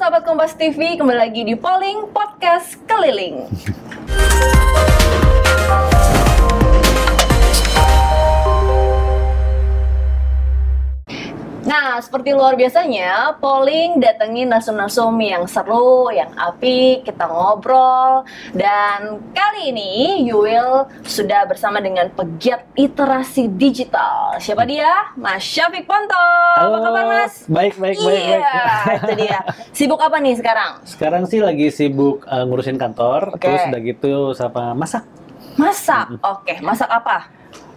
sahabat Kompas TV, kembali lagi di Polling Podcast Keliling. Nah, seperti luar biasanya, polling datengin nasum-nasum yang seru, yang apik, kita ngobrol. Dan kali ini Yuil sudah bersama dengan pegiat literasi digital. Siapa dia? Mas Syafiq Ponto. Halo, apa kabar Mas? Baik, baik, baik, Iya, baik. itu dia. Sibuk apa nih sekarang? Sekarang sih lagi sibuk uh, ngurusin kantor, Oke. terus udah gitu sama masak. Masak. Oke, masak apa?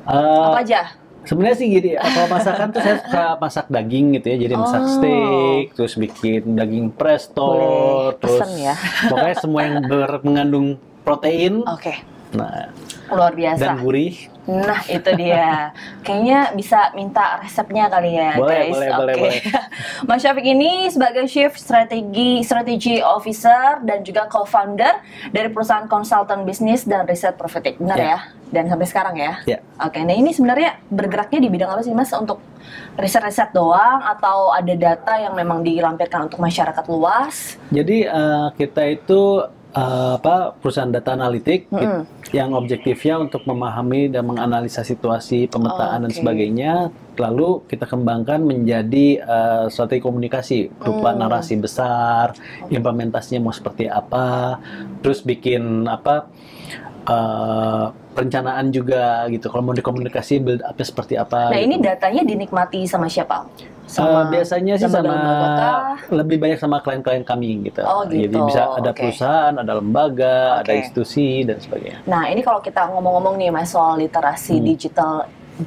Uh, Apa aja? Sebenarnya sih gini, kalau masakan tuh saya suka masak daging gitu ya, jadi masak Oh. steak, terus bikin daging presto, Boleh terus pesen ya. pokoknya semua yang ber- mengandung protein, Oke, nah luar biasa. dan gurih. Nah, itu dia. Kayaknya bisa minta resepnya kali ya, Boleh, guys. boleh, boleh, Oke. boleh. Mas Syafiq ini sebagai Chief Strategi Strategy Officer dan juga co-founder dari perusahaan konsultan bisnis dan riset Prophetic. Benar Ya. ya? Dan sampai sekarang ya? Ya. Oke, nah ini sebenarnya bergeraknya di bidang apa sih Mas? Untuk riset-riset doang atau ada data yang memang dilampirkan untuk masyarakat luas? Jadi uh, kita itu uh, apa perusahaan data analitik Mm-mm. yang objektifnya untuk memahami dan menganalisa situasi pemetaan dan Oke. sebagainya lalu kita kembangkan menjadi uh, strategi komunikasi berupa Hmm. narasi besar implementasinya mau seperti apa terus bikin apa uh, perencanaan juga gitu kalau mau dikomunikasi build up-nya seperti apa Nah, gitu. ini datanya dinikmati sama siapa? Uh, biasanya sih sama kah? lebih banyak sama klien-klien kami gitu. Oh, Jadi gitu. bisa ada Oke. perusahaan, ada lembaga, ada Oke. institusi dan sebagainya. Nah, ini kalau kita ngomong-ngomong nih Mas soal literasi Hmm. digital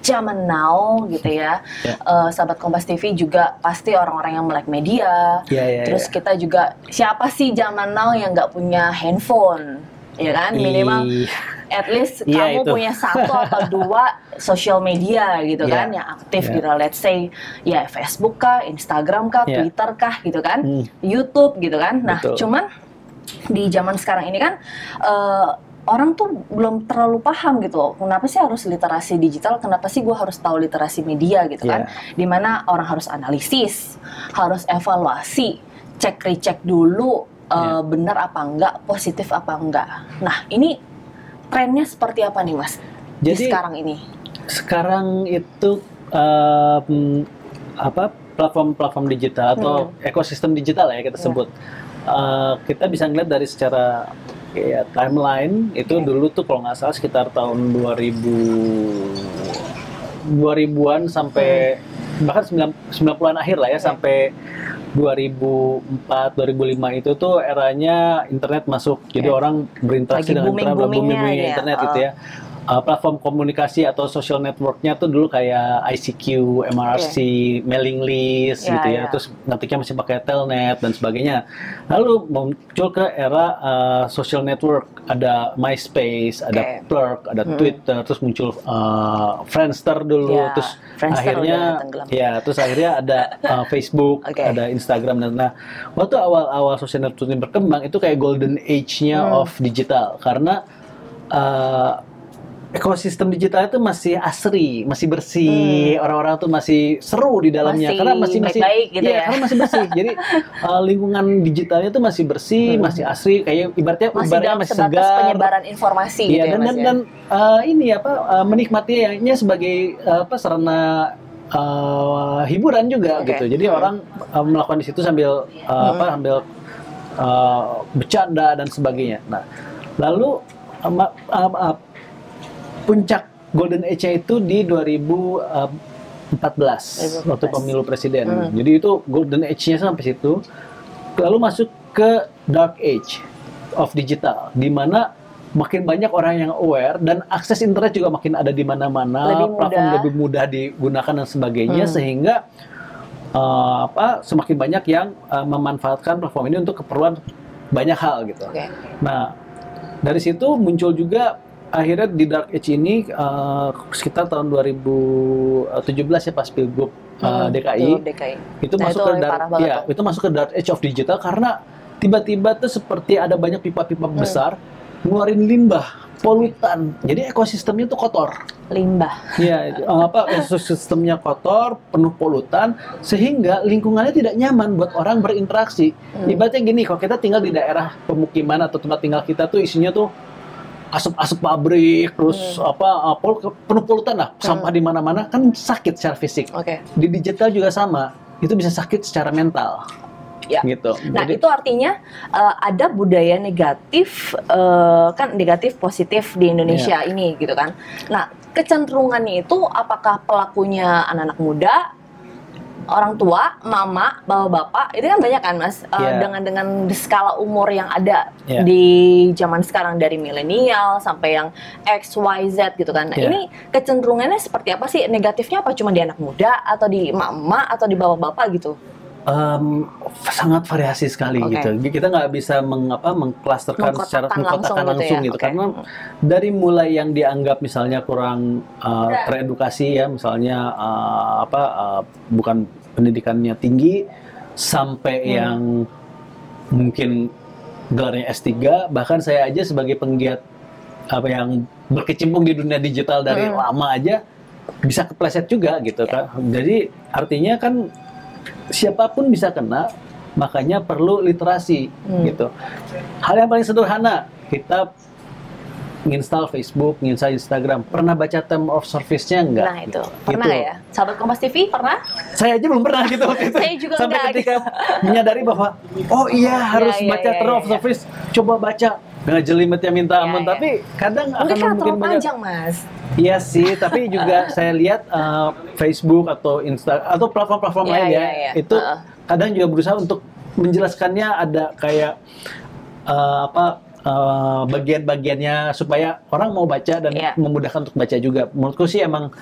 zaman now gitu ya. Ya. Eh, sahabat Kompas TV juga pasti orang-orang yang melek media. Iya, iya, Terus iya. kita juga siapa sih zaman now yang nggak punya handphone? Ya kan minimal Ih, at least Iya, kamu itu. punya satu atau dua social media gitu Iya, kan yang aktif iya. gitu. Let's say ya Facebook kah, Instagram kah, Iya. Twitter kah gitu kan, Hmm. YouTube gitu kan. Nah, Betul. cuman di zaman sekarang ini kan eh, orang tuh belum terlalu paham gitu. Kenapa sih harus literasi digital? Kenapa sih gue harus tahu literasi media gitu kan? Iya. Di mana orang harus analisis, harus evaluasi, cek recheck dulu Iya. benar apa enggak, positif apa enggak. Nah ini trennya seperti apa nih mas? di Jadi sekarang ini. sekarang itu um, apa platform-platform digital atau ekosistem digital ya kita Iya. sebut. Uh, kita bisa ngeliat dari secara ya, timeline itu Oke. dulu tuh kalau nggak salah sekitar tahun 2000 2000-an sampai bahkan 9 90-an akhir lah ya Oke. sampai 2004 2005 itu tuh eranya internet masuk. Jadi Oke. orang berinteraksi Lagi dengan internet, booming-boomingnya booming ya. internet Oh. gitu ya. Uh, platform komunikasi atau social networknya tuh dulu kayak ICQ, MRC, mailing list Ya, gitu ya. ya. Terus ngetiknya masih pakai telnet dan sebagainya. Lalu muncul ke era uh, social network, ada MySpace, ada Oke. Plurk, ada Mm-mm. Twitter, terus muncul uh, Friendster dulu, Ya, terus Friendster akhirnya ya, terus akhirnya ada uh, Facebook, Oke. ada Instagram dan nah waktu awal-awal social network ini berkembang itu kayak golden age-nya Hmm. of digital karena uh, ekosistem digital itu masih asri, masih bersih, orang-orang tuh masih seru di dalamnya Hmm. Masih karena masih masih baik-baik gitu iya, ya. karena masih bersih. Jadi uh, lingkungan digitalnya tuh masih bersih, Hmm. masih asri, kayak ibaratnya Masih dalam masih segar. penyebaran informasi Iya gitu ya dan mas dan, ya? dan uh, ini apa uh, menikmatinya sebagai uh, apa sarana uh, hiburan juga Oke. gitu. Jadi orang uh, melakukan di situ sambil uh, apa sambil uh, bercanda dan sebagainya. Nah, lalu uh, uh, uh, puncak golden age itu di 2014 2014. waktu pemilu presiden. Hmm. Jadi itu golden age-nya sampai situ. Lalu masuk ke dark age of digital di mana makin banyak orang yang aware dan akses internet juga makin ada di mana-mana, platform mudah. lebih mudah digunakan dan sebagainya Hmm. sehingga uh, apa semakin banyak yang uh, memanfaatkan platform ini untuk keperluan banyak hal gitu. Oke. Nah, dari situ muncul juga akhirnya di dark age ini uh, sekitar tahun 2017 ya pas pilgub uh, Hmm, DKI DKI. itu Nah, masuk itu ke dark ya itu masuk ke dark age of digital karena tiba-tiba tuh seperti ada banyak pipa-pipa Hmm. besar ngeluarin limbah polutan. Jadi ekosistemnya tuh kotor. Limbah. Iya, eh, apa ekosistemnya kotor, penuh polutan, sehingga lingkungannya tidak nyaman buat orang berinteraksi. Hmm. Ibaratnya gini, kalau kita tinggal di daerah pemukiman atau tempat tinggal kita tuh isinya tuh asap-asap pabrik, terus apa uh, pol- penuh polutan lah, sampah di mana-mana kan sakit secara fisik. Oke. Di digital juga sama, itu bisa sakit secara mental. Ya. Gitu. Nah, Jadi- itu artinya uh, ada budaya negatif uh, kan negatif positif di Indonesia Iya. ini gitu kan. Nah, kecenderungannya itu apakah pelakunya anak-anak muda, orang tua, mama, bapak-bapak, itu kan banyak kan Mas Uh, Iya. dengan dengan skala umur yang ada Iya. di zaman sekarang dari milenial sampai yang X, Y, Z gitu kan. Nah, Iya. ini kecenderungannya seperti apa sih? Negatifnya apa cuma di anak muda atau di emak-emak atau di bapak-bapak gitu? Em, sangat variasi sekali Oke. gitu. Kita nggak bisa mengapa mengklasterkan Mengkotakkan secara langsung mengkotakkan gitu langsung, ya, gitu, oke. karena dari mulai yang dianggap misalnya kurang uh, teredukasi ya, misalnya uh, apa uh, bukan pendidikannya tinggi sampai Hmm. yang mungkin gelarnya S3 bahkan saya aja sebagai penggiat apa yang berkecimpung di dunia digital dari Hmm. lama aja bisa kepleset juga gitu Ya. kan. Jadi artinya kan siapa pun bisa kena, makanya perlu literasi Hmm. gitu. Hal yang paling sederhana, kita nginstal Facebook, nginstal Instagram, pernah baca term of service-nya enggak? Nah itu Gitu. pernah Itu. nggak ya? Sahabat Kompas TV pernah? Saya aja belum pernah gitu waktu itu. Saya juga Sampai enggak, ketika menyadari bahwa oh iya harus iya, baca iya, term iya, of iya. service, coba baca. Nggak jelimetnya minta Iya, ampun, iya. tapi kadang Mungkin akan mungkin terlalu banyak panjang mas. Iya sih, tapi juga saya lihat uh, Facebook atau Insta atau platform-platform Iya, lain ya, iya, iya. itu Heeh. kadang juga berusaha untuk menjelaskannya ada kayak uh, apa uh, bagian-bagiannya supaya orang mau baca dan Iya. memudahkan untuk baca juga. Menurutku sih emang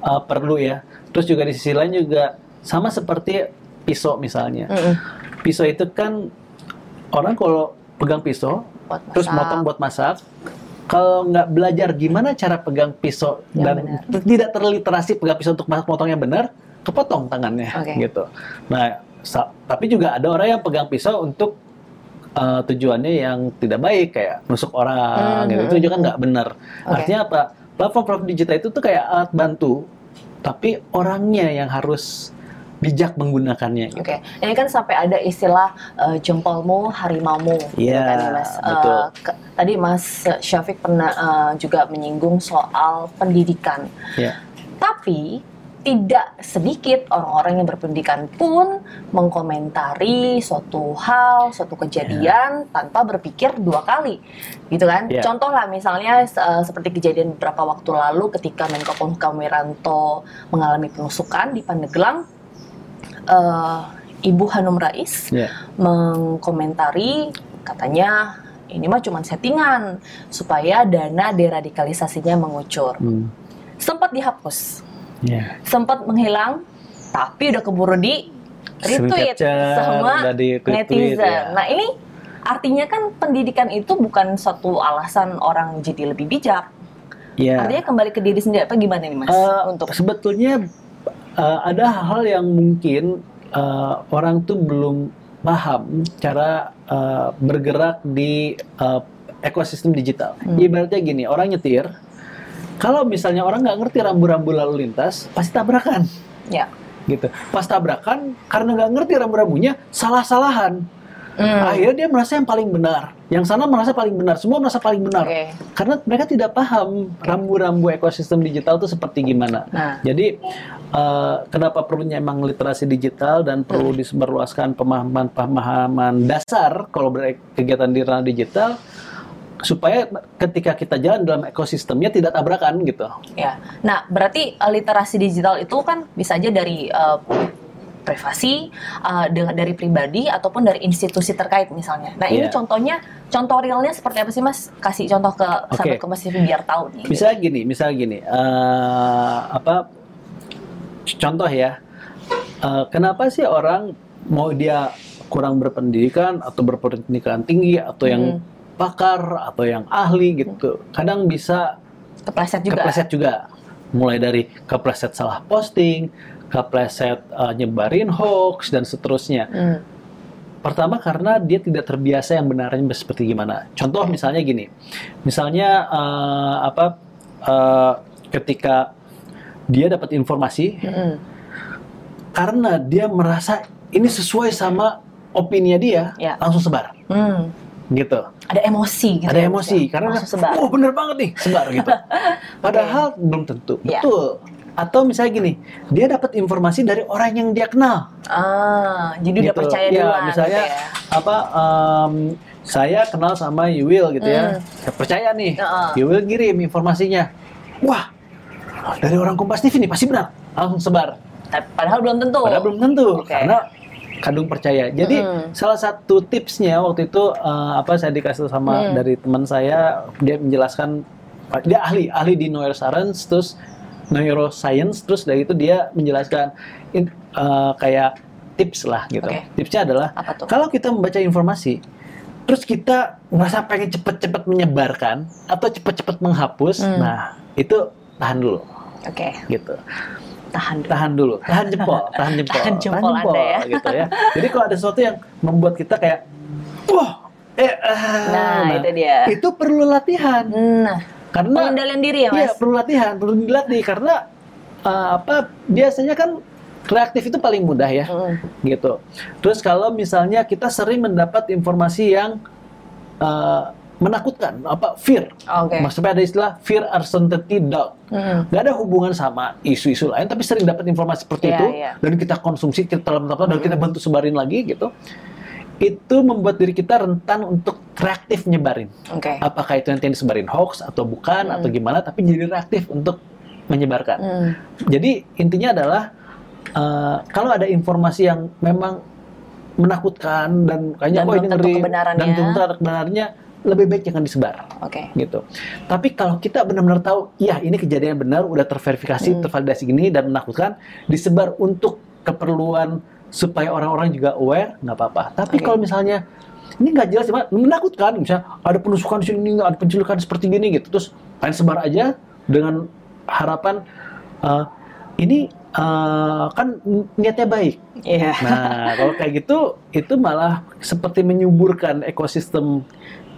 uh, perlu ya. Terus juga di sisi lain juga sama seperti pisau misalnya. Mm-mm. Pisau itu kan orang kalau pegang pisau Buat terus motong buat masak kalau nggak belajar gimana cara pegang pisau Yang dan benar. tidak terliterasi pegang pisau untuk masak potongnya benar kepotong tangannya Oke. gitu nah tapi juga ada orang yang pegang pisau untuk uh, tujuannya yang tidak baik kayak nusuk orang Hmm, gitu hmm, itu juga hmm. nggak benar Oke. artinya apa platform-platform digital itu tuh kayak alat bantu tapi orangnya yang harus bijak menggunakannya gitu. Oke, ini kan sampai ada istilah eh, jempolmu harimaumu, gitu Iya, kan, Mas. Ke- tadi Mas Syafiq pernah eh, juga menyinggung soal pendidikan. Ya. Tapi tidak sedikit orang-orang yang berpendidikan pun mengkomentari suatu hal, suatu kejadian tanpa berpikir dua kali, gitu kan? Ya. Contoh lah misalnya eh, seperti kejadian beberapa waktu lalu ketika Menko Polhukam Wiranto mengalami penusukan di Pandeglang, eh, Ibu Hanum Rais Ya. mengkomentari katanya ini mah cuma settingan supaya dana deradikalisasinya mengucur. Hmm. Sempat dihapus, Ya. sempat menghilang, tapi udah keburu di retweet sama netizen. ya. Nah ini artinya kan pendidikan itu bukan suatu alasan orang jadi lebih bijak. Ya. Artinya kembali ke diri sendiri apa gimana nih mas? Eh, Untuk sebetulnya eh, ada hal yang mungkin eh, orang tuh belum paham cara eh, bergerak di eh, ekosistem digital. Hmm. Ibaratnya gini, orang nyetir, kalau misalnya orang nggak ngerti rambu-rambu lalu lintas, pasti tabrakan, ya. gitu. Pas tabrakan, karena nggak ngerti rambu-rambunya, salah-salahan. Hmm. Akhirnya dia merasa yang paling benar, yang sana merasa paling benar, semua merasa paling benar. Oke. Karena mereka tidak paham rambu-rambu ekosistem digital itu seperti gimana. Nah. Jadi eh, kenapa perlunya emang literasi digital dan perlu Hmm. disebarluaskan pemahaman-pemahaman dasar kalau berkegiatan di ranah digital supaya ketika kita jalan dalam ekosistemnya tidak tabrakan gitu. Ya, nah berarti uh, literasi digital itu kan bisa aja dari uh, privasi, uh, dengan dari pribadi ataupun dari institusi terkait misalnya. Nah ini Iya. contohnya, contoh realnya seperti apa sih mas? Kasih contoh ke sahabat Oke. Kompas TV biar tahu nih. Bisa gini, misal gini, eh, apa contoh ya, eh, kenapa sih orang mau dia kurang berpendidikan atau berpendidikan tinggi atau yang Hmm. Pakar atau yang ahli gitu, kadang bisa Kepleset juga. kepleset juga, mulai dari kepleset salah posting, kepleset eh, nyebarin hoax dan seterusnya. Hmm. pertama karena dia tidak terbiasa yang benarnya seperti gimana. Contoh misalnya gini, misalnya eh, apa eh, ketika dia dapat informasi Mm-mm. karena dia merasa ini sesuai sama opini dia, Ya. langsung sebar, Hmm. Gitu. Ada emosi gitu. Ada ya, emosi ya? karena sebar. oh bener banget nih sebar gitu. Padahal belum tentu. Ya. Betul. Atau misalnya gini, dia dapat informasi dari orang yang dia kenal. Ah, jadi udah Gitu. percaya Ya, duluan. misalnya gitu ya. apa em, saya kenal sama Yuwil gitu ya. Hmm. Saya percaya nih. Heeh. Yuwil ngirim informasinya. Wah, dari orang Kompas TV nih pasti benar. Langsung sebar. Tapi Padahal belum tentu. Padahal belum tentu Oke. karena kandung percaya. Jadi Mm. salah satu tipsnya waktu itu eh, apa saya dikasih sama Mm. dari teman saya dia menjelaskan dia ahli ahli di neuroscience terus neuroscience terus dari itu dia menjelaskan in- eh, kayak tips lah gitu. Oke. Tipsnya adalah kalau kita membaca informasi terus kita merasa pengen cepet-cepet menyebarkan atau cepet-cepet menghapus, Hmm. nah itu tahan dulu Oke, gitu tahan dulu. tahan dulu, tahan jempol, tahan jempol, Tahan jempol Anda ya. gitu ya. Jadi kalau ada sesuatu yang membuat kita kayak, wah, eh, ah, Nah, itu dia. Itu perlu latihan, Nah, karena pengendalian diri ya, iya Mas? perlu latihan, perlu dilatih karena uh, apa? Biasanya kan reaktif itu paling mudah ya, Mm. gitu. Terus kalau misalnya kita sering mendapat informasi yang uh, menakutkan, apa fear. Oke. Maksudnya ada istilah fear uncertainty doubt Mm. nggak ada hubungan sama isu-isu lain tapi sering dapat informasi seperti Iya, itu iya. dan kita konsumsi kita telan dan kita bantu sebarin lagi gitu itu membuat diri kita rentan untuk reaktif nyebarin Oke. apakah itu nanti yang disebarin hoax atau bukan atau gimana tapi jadi reaktif untuk menyebarkan Mm. jadi intinya adalah eh, kalau ada informasi yang memang menakutkan dan kayaknya Dan oh ini ngeri kebenarannya. dan belum tentu kebenarannya lebih baik jangan disebar Oke. gitu. Tapi kalau kita benar-benar tahu, ya ini kejadian benar, udah terverifikasi, Hmm. tervalidasi gini dan menakutkan, disebar untuk keperluan supaya orang-orang juga aware, nggak apa-apa. Tapi Oke. kalau misalnya ini nggak jelas, cuma menakutkan, misalnya ada penusukan di sini, ada penculikan seperti gini gitu, terus main sebar aja dengan harapan eh, ini eh, kan niatnya baik. Iya. Nah, kalau kayak gitu, itu malah seperti menyuburkan ekosistem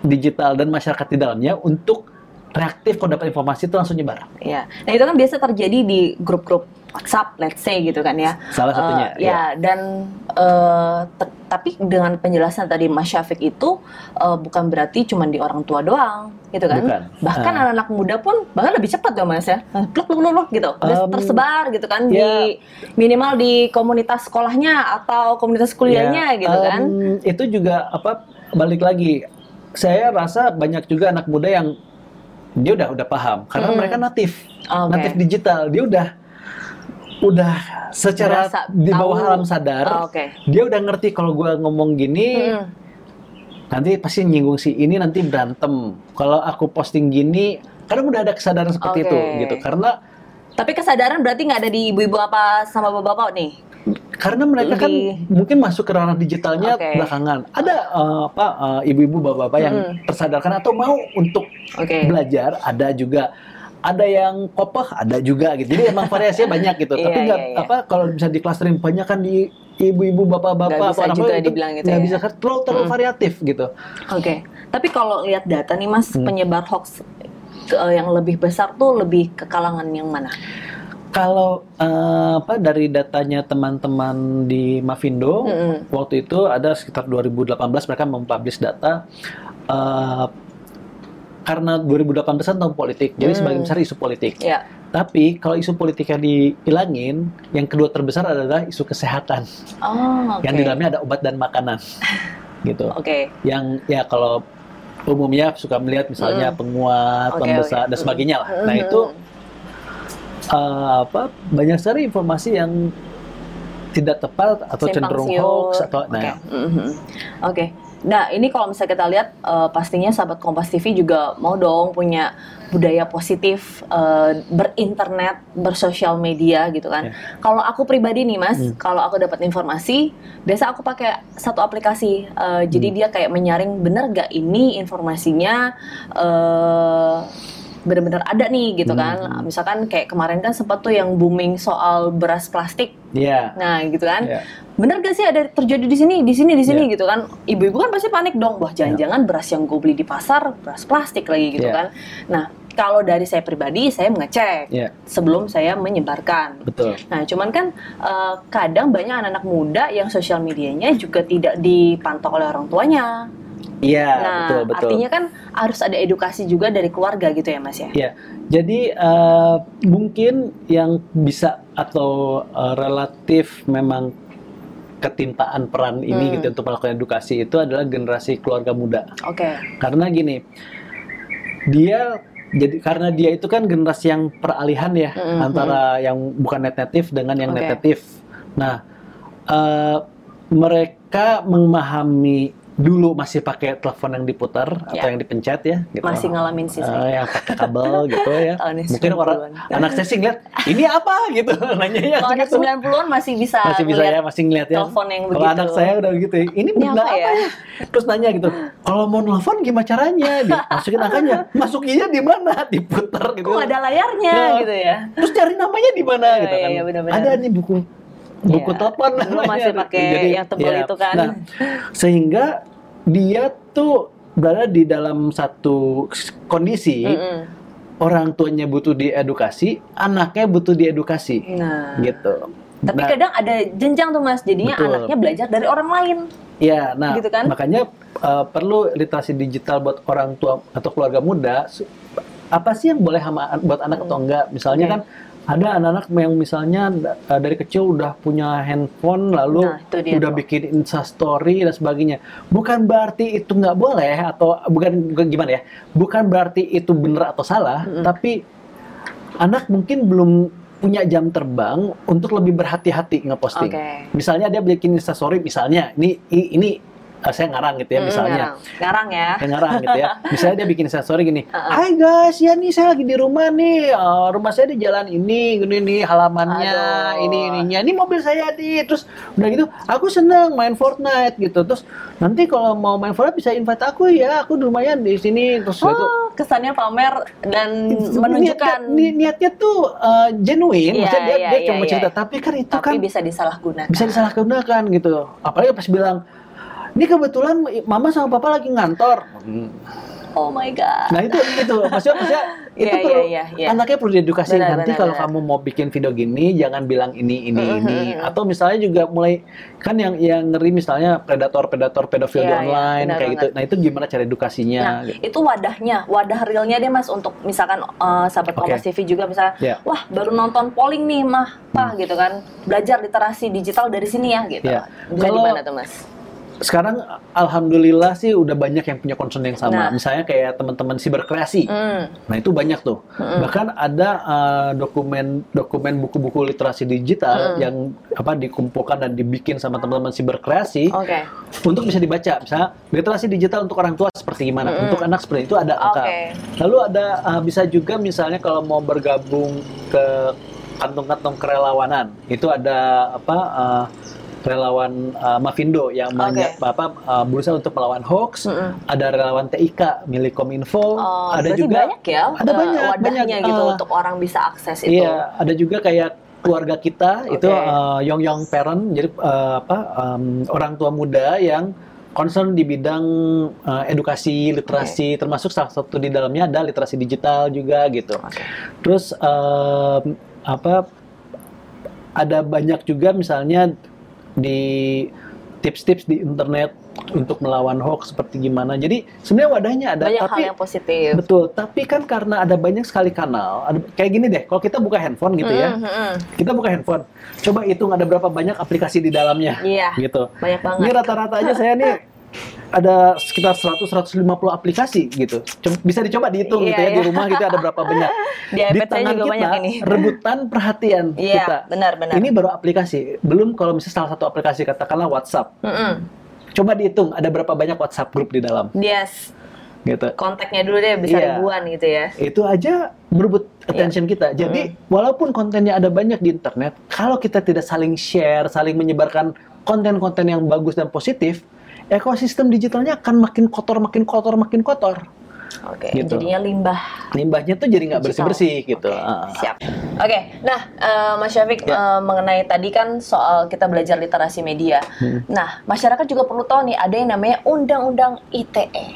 digital dan masyarakat di dalamnya untuk reaktif kalau dapat informasi itu langsung nyebar. Iya. Nah, itu kan biasa terjadi di grup-grup WhatsApp, let's say gitu kan ya. Salah satunya. Eh, ya, dan eh, te- tapi dengan penjelasan tadi Mas Syafiq itu eh, bukan berarti cuma di orang tua doang, gitu kan? Bukan. Bahkan Ah. anak-anak muda pun bahkan lebih cepat ya Mas ya. Pluk pluk pluk pluk gitu. Udah Um, tersebar gitu kan ya. di minimal di komunitas sekolahnya atau komunitas kuliahnya Ya, gitu kan. em, Itu juga apa balik lagi. Saya rasa banyak juga anak muda yang dia udah udah paham karena Hmm. mereka natif, Oke. natif digital. Dia udah udah secara Berasa di bawah tahu. alam sadar, Oh, Oke. dia udah ngerti kalau gua ngomong gini Mm-mm. nanti pasti nyinggung si ini nanti berantem. Kalau aku posting gini, kadang udah ada kesadaran seperti Oke. itu gitu. Karena Tapi kesadaran berarti nggak ada di ibu-ibu apa sama bapak-bapak nih? Karena mereka kan Lebih- mungkin masuk ke ranah digitalnya Oke. belakangan. Ada eh, apa eh, ibu-ibu bapak-bapak yang Mm. tersadarkan atau mau untuk Oke. belajar, ada juga ada yang kokoh, ada juga gitu. Jadi emang variasinya banyak gitu. Iya, Tapi nggak iya, iya. apa kalau bisa diklasterin banyak kan di ibu-ibu bapak-bapak juga muda itu dibilang gitu nggak ya. bisa kan terlalu, terlalu Mm. variatif gitu. Oke, tapi kalau lihat data nih mas, Hmm. penyebar hoax ke- yang lebih besar tuh lebih ke kalangan yang mana? Kalau eh, apa dari datanya teman-teman di Mavindo Mm-mm. waktu itu ada sekitar 2018 mereka mempublish data eh, karena 2018 kan tahun politik, jadi Hmm. sebagian besar isu politik. Ya, Tapi kalau isu politiknya dihilangin, yang kedua terbesar adalah isu kesehatan, oh, oke. yang di dalamnya ada obat dan makanan, gitu. Oke, Yang ya kalau umumnya suka melihat misalnya Mm. penguat, Oke, pembesar oke. dan sebagainya lah. Nah Mm. itu eh, apa banyak sekali informasi yang tidak tepat atau Simpang cenderung siur. hoax atau Oke, nah. Oke. Nah, ini kalau misalnya kita lihat eh, pastinya sahabat Kompas TV juga mau dong punya budaya positif eh, berinternet, bersosial media gitu kan. Ya. Kalau aku pribadi nih Mas, Hmm. kalau aku dapat informasi, biasa aku pakai satu aplikasi. Eh, jadi Hmm. dia kayak menyaring bener gak ini informasinya eh benar-benar ada nih gitu Hmm. kan. Misalkan kayak kemarin kan sempat tuh yang booming soal beras plastik. Iya. Nah, gitu kan. Iya. Bener gak sih ada terjadi di sini, di sini, di sini Iya. gitu kan? Ibu-ibu kan pasti panik dong. Wah, jangan-jangan beras yang gue beli di pasar beras plastik lagi gitu Iya. kan. Nah, kalau dari saya pribadi saya mengecek Iya, sebelum saya menyebarkan. betul. Nah, cuman kan eh, kadang banyak anak-anak muda yang sosial medianya juga tidak dipantau oleh orang tuanya. Iya, nah, betul, betul. artinya kan harus ada edukasi juga dari keluarga gitu ya, Mas ya. Iya, jadi eh, mungkin yang bisa atau eh, relatif memang ketimpaan peran ini Hmm. gitu untuk melakukan edukasi itu adalah generasi keluarga muda. Oke. Karena gini, dia jadi karena dia itu kan generasi yang peralihan ya Mm-mm. antara yang bukan net native dengan yang Oke. net native. Nah, eh, mereka memahami dulu masih pakai telepon yang diputar atau Ya. yang dipencet ya, gitu. Masih ngalamin sih saya. yang pakai kabel gitu ya. Mungkin 90-an. orang anak saya sih ngeliat ini apa gitu nanya ya Kalau anak gitu. 90-an masih bisa masih bisa ya masih ngeliat ya. telepon yang Kalau begitu. anak saya udah gitu, ini Ini benda apa apa, ya? ya? Terus nanya gitu, kalau mau nelfon gimana caranya? Dimasukin angkanya, masukinnya di mana? Diputer gitu. Kok ada layarnya Ya. gitu ya? Terus cari namanya di mana Iya, gitu kan? iya, benar-benar. Ada nih buku buku Iya. telepon namanya. masih pakai yang tebal iya. itu kan. Nah, sehingga dia tuh berada di dalam satu kondisi Mm-mm. orang tuanya butuh diedukasi, anaknya butuh diedukasi, Nah. gitu. Tapi Nah, kadang ada jenjang tuh Mas, jadinya Betul. anaknya belajar dari orang lain. Ya, nah Gitu kan? makanya uh, perlu literasi digital buat orang tua atau keluarga muda. Apa sih yang boleh sama buat anak atau enggak? Misalnya Oke. kan ada anak-anak yang misalnya uh, dari kecil udah punya handphone, lalu Nah, udah tuh. bikin instastory dan sebagainya. Bukan berarti itu nggak boleh atau bukan, bukan gimana ya? Bukan berarti itu benar atau salah, Mm-mm. tapi anak mungkin belum punya jam terbang untuk lebih berhati-hati ngeposting. Oke. Misalnya dia bikin instastory, misalnya ini ini eh, saya ngarang gitu ya, Mm, misalnya. ngarang. Ngarang ya. Saya ngarang gitu ya. Misalnya dia bikin instastory gini. Hai guys, ya nih saya lagi di rumah nih, Eh, rumah saya di jalan ini, gini nih halamannya, Aduh. ini ininya, ini mobil saya di, terus udah gitu, aku seneng main Fortnite gitu, terus nanti kalau mau main Fortnite bisa invite aku ya, aku rumahnya di sini, terus gitu. Oh, kesannya pamer dan menunjukkan Niatnya, ni- niatnya tuh eh, genuine, Iya, maksudnya dia, iya, dia iya, cuma iya. cerita, tapi kan itu tapi kan bisa disalahgunakan. bisa disalahgunakan gitu. Apalagi pas bilang, ini kebetulan mama sama papa lagi ngantor. Oh my god. Nah itu itu maksudnya maksudnya itu Iya, perlu iya, iya, iya. anaknya perlu diedukasi Benar, nanti benar, kalau benar. kamu mau bikin video gini jangan bilang ini ini Mhm, ini atau misalnya juga mulai kan yang yang ngeri misalnya predator predator pedofil di Iya, iya, online benar kayak gitu. banget. Nah itu gimana cara edukasinya? Nah, gitu. itu wadahnya, wadah realnya deh Mas untuk misalkan eh, sahabat Oke. Kompas TV juga misalnya, Ya. wah baru nonton polling nih mah, pah gitu kan, belajar literasi digital dari sini ya gitu. Ya. Bisa Kalau- gimana tuh Mas? Sekarang alhamdulillah sih udah banyak yang punya concern yang sama. Nah. Misalnya kayak teman-teman siberkreasi. Hmm. Nah itu banyak tuh. Mm-mm. Bahkan ada uh, dokumen dokumen buku-buku literasi digital Mm. yang apa dikumpulkan dan dibikin sama teman-teman siberkreasi Oke. untuk bisa dibaca. Misalnya literasi digital untuk orang tua seperti gimana, Mm-mm. untuk anak seperti itu ada angka. Oke. Lalu ada uh, bisa juga misalnya kalau mau bergabung ke kantong-kantong kerelawanan itu ada apa uh, relawan uh, Mavindo yang menye- apa uh, berusaha untuk melawan hoax. Mm-mm. Ada relawan TIK milik Kominfo. Oh, ada juga banyak ya ada eh, banyak, wadahnya banyak, gitu eh, untuk orang bisa akses itu. Iya, ada juga kayak keluarga kita itu Oke. uh, young young parent, jadi uh, apa um, orang tua muda yang concern di bidang uh, edukasi, literasi, termasuk salah satu di dalamnya ada literasi digital juga gitu. Oke. Terus um, apa ada banyak juga misalnya di tips-tips di internet untuk melawan hoax seperti gimana. Jadi sebenarnya wadahnya ada, Banyak tapi hal yang positif. Betul, tapi kan karena ada banyak sekali kanal, ada, kayak gini deh, kalau kita buka handphone gitu ya, Mm, mm, mm. kita buka handphone, coba hitung ada berapa banyak aplikasi di dalamnya, Iya. gitu. Banyak banget. Ini rata-rata aja saya nih ada sekitar 100-150 aplikasi gitu. Bisa dicoba dihitung Iya, gitu ya di iya. rumah gitu ada berapa banyak. Di iPad saya juga banyak ini. rebutan perhatian Iya, kita. benar-benar. Ini baru aplikasi, belum kalau misalnya salah satu aplikasi katakanlah WhatsApp. Mm-mm. Coba dihitung ada berapa banyak WhatsApp grup di dalam, Yes, gitu. kontaknya dulu deh bisa Iya. ribuan gitu ya. itu aja berebut attention kita. Jadi walaupun kontennya ada banyak di internet, kalau kita tidak saling share, saling menyebarkan konten-konten yang bagus dan positif, ekosistem digitalnya akan makin kotor, makin kotor, makin kotor. Oke, Gitu. jadinya limbah. limbahnya tuh jadi nggak bersih-bersih gitu. Oke, Ah. siap. Oke, nah eh, Mas Syafiq Ya. eh, mengenai tadi kan soal kita belajar literasi media. Hmm. Nah, masyarakat juga perlu tahu nih ada yang namanya Undang-Undang ITE.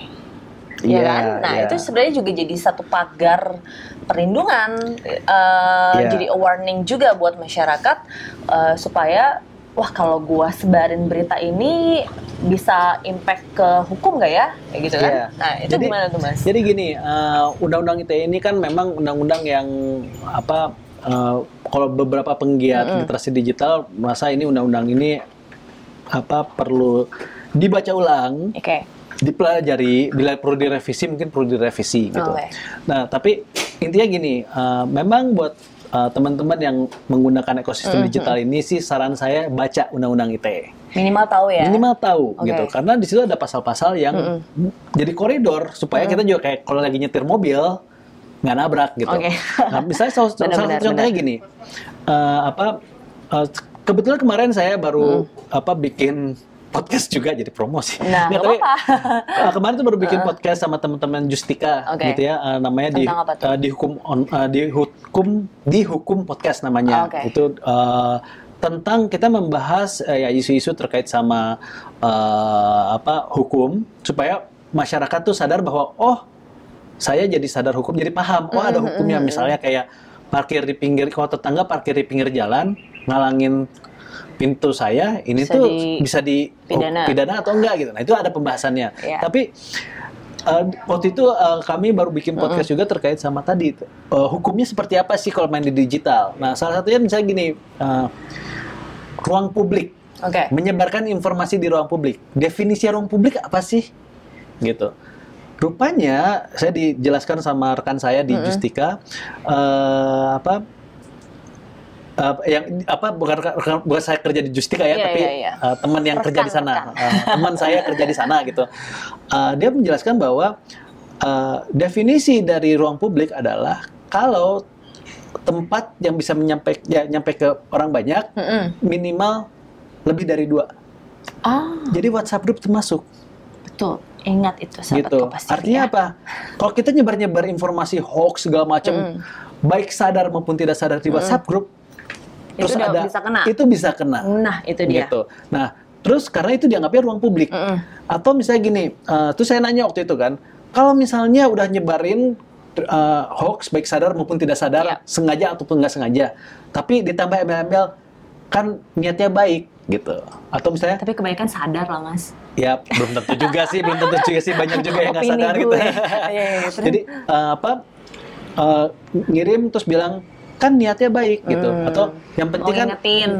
Ya Iya, kan? Nah, iya. itu sebenarnya juga jadi satu pagar perlindungan, eh, Iya. jadi a warning juga buat masyarakat eh, supaya wah kalau gua sebarin berita ini bisa impact ke hukum nggak ya? Kayak gitu kan? Iya. Nah, itu Jadi- gimana tuh, Mas? Jadi gini, eh, undang-undang ITE ini kan memang undang-undang yang apa? eh, kalau beberapa penggiat Mm-mm. literasi digital merasa ini undang-undang ini apa perlu dibaca ulang, Oke. dipelajari, bila perlu direvisi mungkin perlu direvisi gitu. Oke. Nah, tapi intinya gini, eh, memang buat eh, teman-teman yang menggunakan ekosistem Mhm. digital ini sih saran saya baca undang-undang ITE. Minimal tahu ya. Minimal tahu Oke. gitu. Karena di situ ada pasal-pasal yang jadi koridor supaya kita juga kayak kalau lagi nyetir mobil nggak nabrak gitu. Oke. Nah, misalnya salah, satu contohnya benar. gini. eh, apa eh, kebetulan kemarin saya baru apa bikin podcast juga jadi promosi. Nah, Nggak, nggak tapi, apa-apa. eh, kemarin tuh baru bikin podcast sama teman-teman Justika Oke. gitu ya. eh, namanya di Tentang apa eh, dihukum on eh, dihukum dihukum podcast namanya. Oke. Itu eh, tentang kita membahas eh, ya isu-isu terkait sama eh, apa hukum supaya masyarakat tuh sadar bahwa oh saya jadi sadar hukum jadi paham oh ada Mhm, hukumnya misalnya kayak parkir di pinggir kalau tetangga parkir di pinggir jalan ngalangin pintu saya ini Bisa tuh di- bisa di pidana. oh, pidana atau enggak gitu nah itu ada pembahasannya Iya. tapi eh, waktu itu eh, kami baru bikin podcast juga terkait sama tadi. Eh, hukumnya seperti apa sih kalau main di digital nah salah satunya misalnya gini eh, ruang publik Oke. menyebarkan informasi di ruang publik. Definisi ruang publik apa sih? Gitu. Rupanya saya dijelaskan sama rekan saya di Justika eh, apa eh, yang apa bukan rekan- bukan saya kerja di Justika ya, Iya, tapi iya, iya. eh, teman yang kerja di sana. Eh, teman saya kerja di sana gitu. Eh, dia menjelaskan bahwa eh, definisi dari ruang publik adalah kalau tempat yang bisa menyampai ya, nyampe ke orang banyak Mm-mm. minimal lebih dari dua. Ah, Jadi WhatsApp group termasuk betul. Ingat itu sahabat gitu. Artinya ya. apa? Kalau kita nyebar-nyebar informasi hoax segala macam, Mm. baik sadar maupun tidak sadar di WhatsApp group, Itu terus udah ada bisa kena. itu bisa kena. Nah, itu dia. Gitu. Nah, terus karena itu dianggapnya ruang publik. Mm-mm. Atau misalnya gini, eh, terus saya nanya waktu itu kan, kalau misalnya udah nyebarin eh, hoax baik sadar maupun tidak sadar, Iya. sengaja ataupun nggak sengaja, tapi ditambah embel-embel kan niatnya baik gitu. Atau misalnya Tapi kebanyakan sadar lah, Mas. Ya, belum tentu juga sih, belum tentu juga sih banyak juga yang nggak sadar gue. gitu. Iya, iya, iya, terus? Jadi eh, apa eh, ngirim terus bilang kan niatnya baik gitu Hmm. atau yang penting kan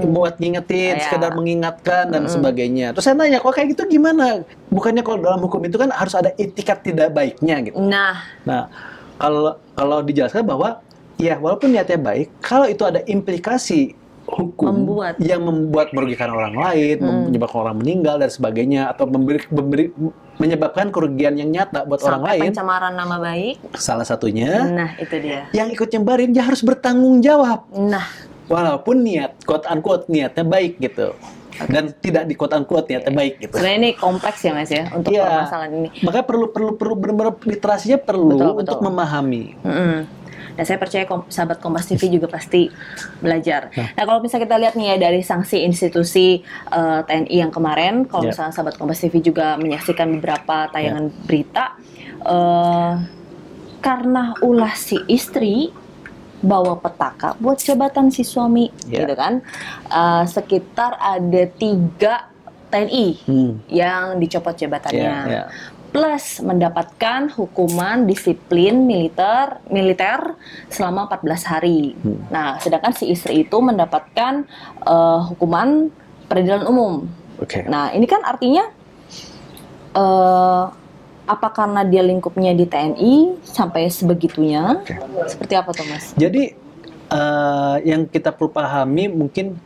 buat ngingetin, Iya. sekedar mengingatkan dan Hmm. sebagainya. Terus saya nanya, kok kayak gitu gimana? Bukannya kalau dalam hukum itu kan harus ada etikat tidak baiknya gitu. Nah, Nah, kalau kalau dijelaskan bahwa ya walaupun niatnya baik, kalau itu ada implikasi hukum Membuat. yang membuat merugikan orang lain, Hmm. menyebabkan orang meninggal dan sebagainya atau memberi, memberi- menyebabkan kerugian yang nyata buat orang sampai lain, pencemaran nama baik. salah satunya Nah, itu dia. yang ikut nyebarin dia harus bertanggung jawab Nah, walaupun niat quote unquote niatnya baik gitu. Dan tidak di quote unquote niatnya baik gitu. sebenarnya ini kompleks ya, Mas ya, untuk Iya. permasalahan ini. Maka perlu perlu perlu benar-benar literasinya perlu Betul, betul. untuk memahami. Mm-mm. Dan saya percaya kom- sahabat Kompas TV juga pasti belajar. Nah, kalau misalnya kita lihat nih ya dari sanksi institusi eh, TNI yang kemarin, kalau Ya. misalnya sahabat Kompas TV juga menyaksikan beberapa tayangan berita, eh, karena ulah si istri bawa petaka buat jabatan si suami, Ya. gitu kan? Eh, sekitar ada tiga TNI Hmm. yang dicopot jabatannya Ya, ya. Plus mendapatkan hukuman disiplin militer militer selama 14 hari. Hmm. Nah, sedangkan si istri itu mendapatkan eh, hukuman peradilan umum. Oke. Nah, ini kan artinya eh apa karena dia lingkupnya di TNI sampai sebegitunya? Oke. Seperti apa tuh, Mas? Jadi eh, yang kita perlu pahami mungkin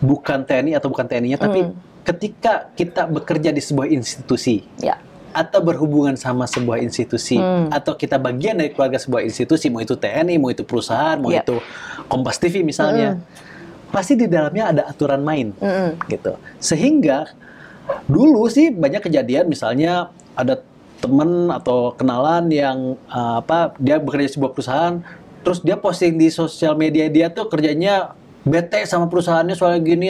bukan TNI atau bukan TNI-nya, tapi Hmm. ketika kita bekerja di sebuah institusi Ya. Atau berhubungan sama sebuah institusi Hmm. atau kita bagian dari keluarga sebuah institusi, mau itu TNI, mau itu perusahaan, mau Ya. itu Kompas TV misalnya, pasti di dalamnya ada aturan main Mm-mm. gitu. Sehingga dulu sih banyak kejadian misalnya ada temen atau kenalan yang uh, apa dia bekerja di sebuah perusahaan terus dia posting di sosial media dia tuh kerjanya bete sama perusahaannya soalnya gini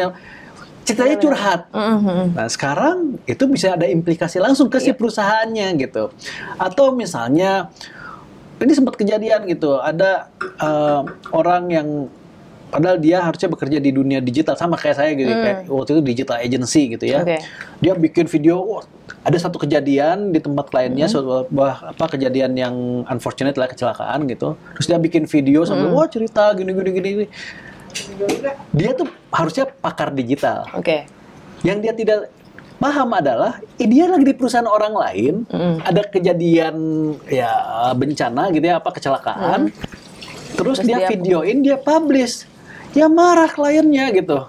ceritanya curhat Mhm. Nah sekarang itu bisa ada implikasi langsung ke si perusahaannya gitu. Atau misalnya ini sempat kejadian gitu, ada eh, orang yang padahal dia harusnya bekerja di dunia digital sama kayak saya gitu, kayak waktu itu digital agency gitu ya. Oke. Dia bikin video, wah, ada satu kejadian di tempat kliennya, suatu bah- apa kejadian yang unfortunate lah kecelakaan gitu. Terus dia bikin video sambil wah cerita gini gini gini. gini. Dia tuh harusnya pakar digital. Oke. yang dia tidak paham adalah eh, dia lagi di perusahaan orang lain ada kejadian ya bencana gitu ya apa kecelakaan. Terus, Terus dia, dia- videoin dia publish. Ya marah kliennya gitu.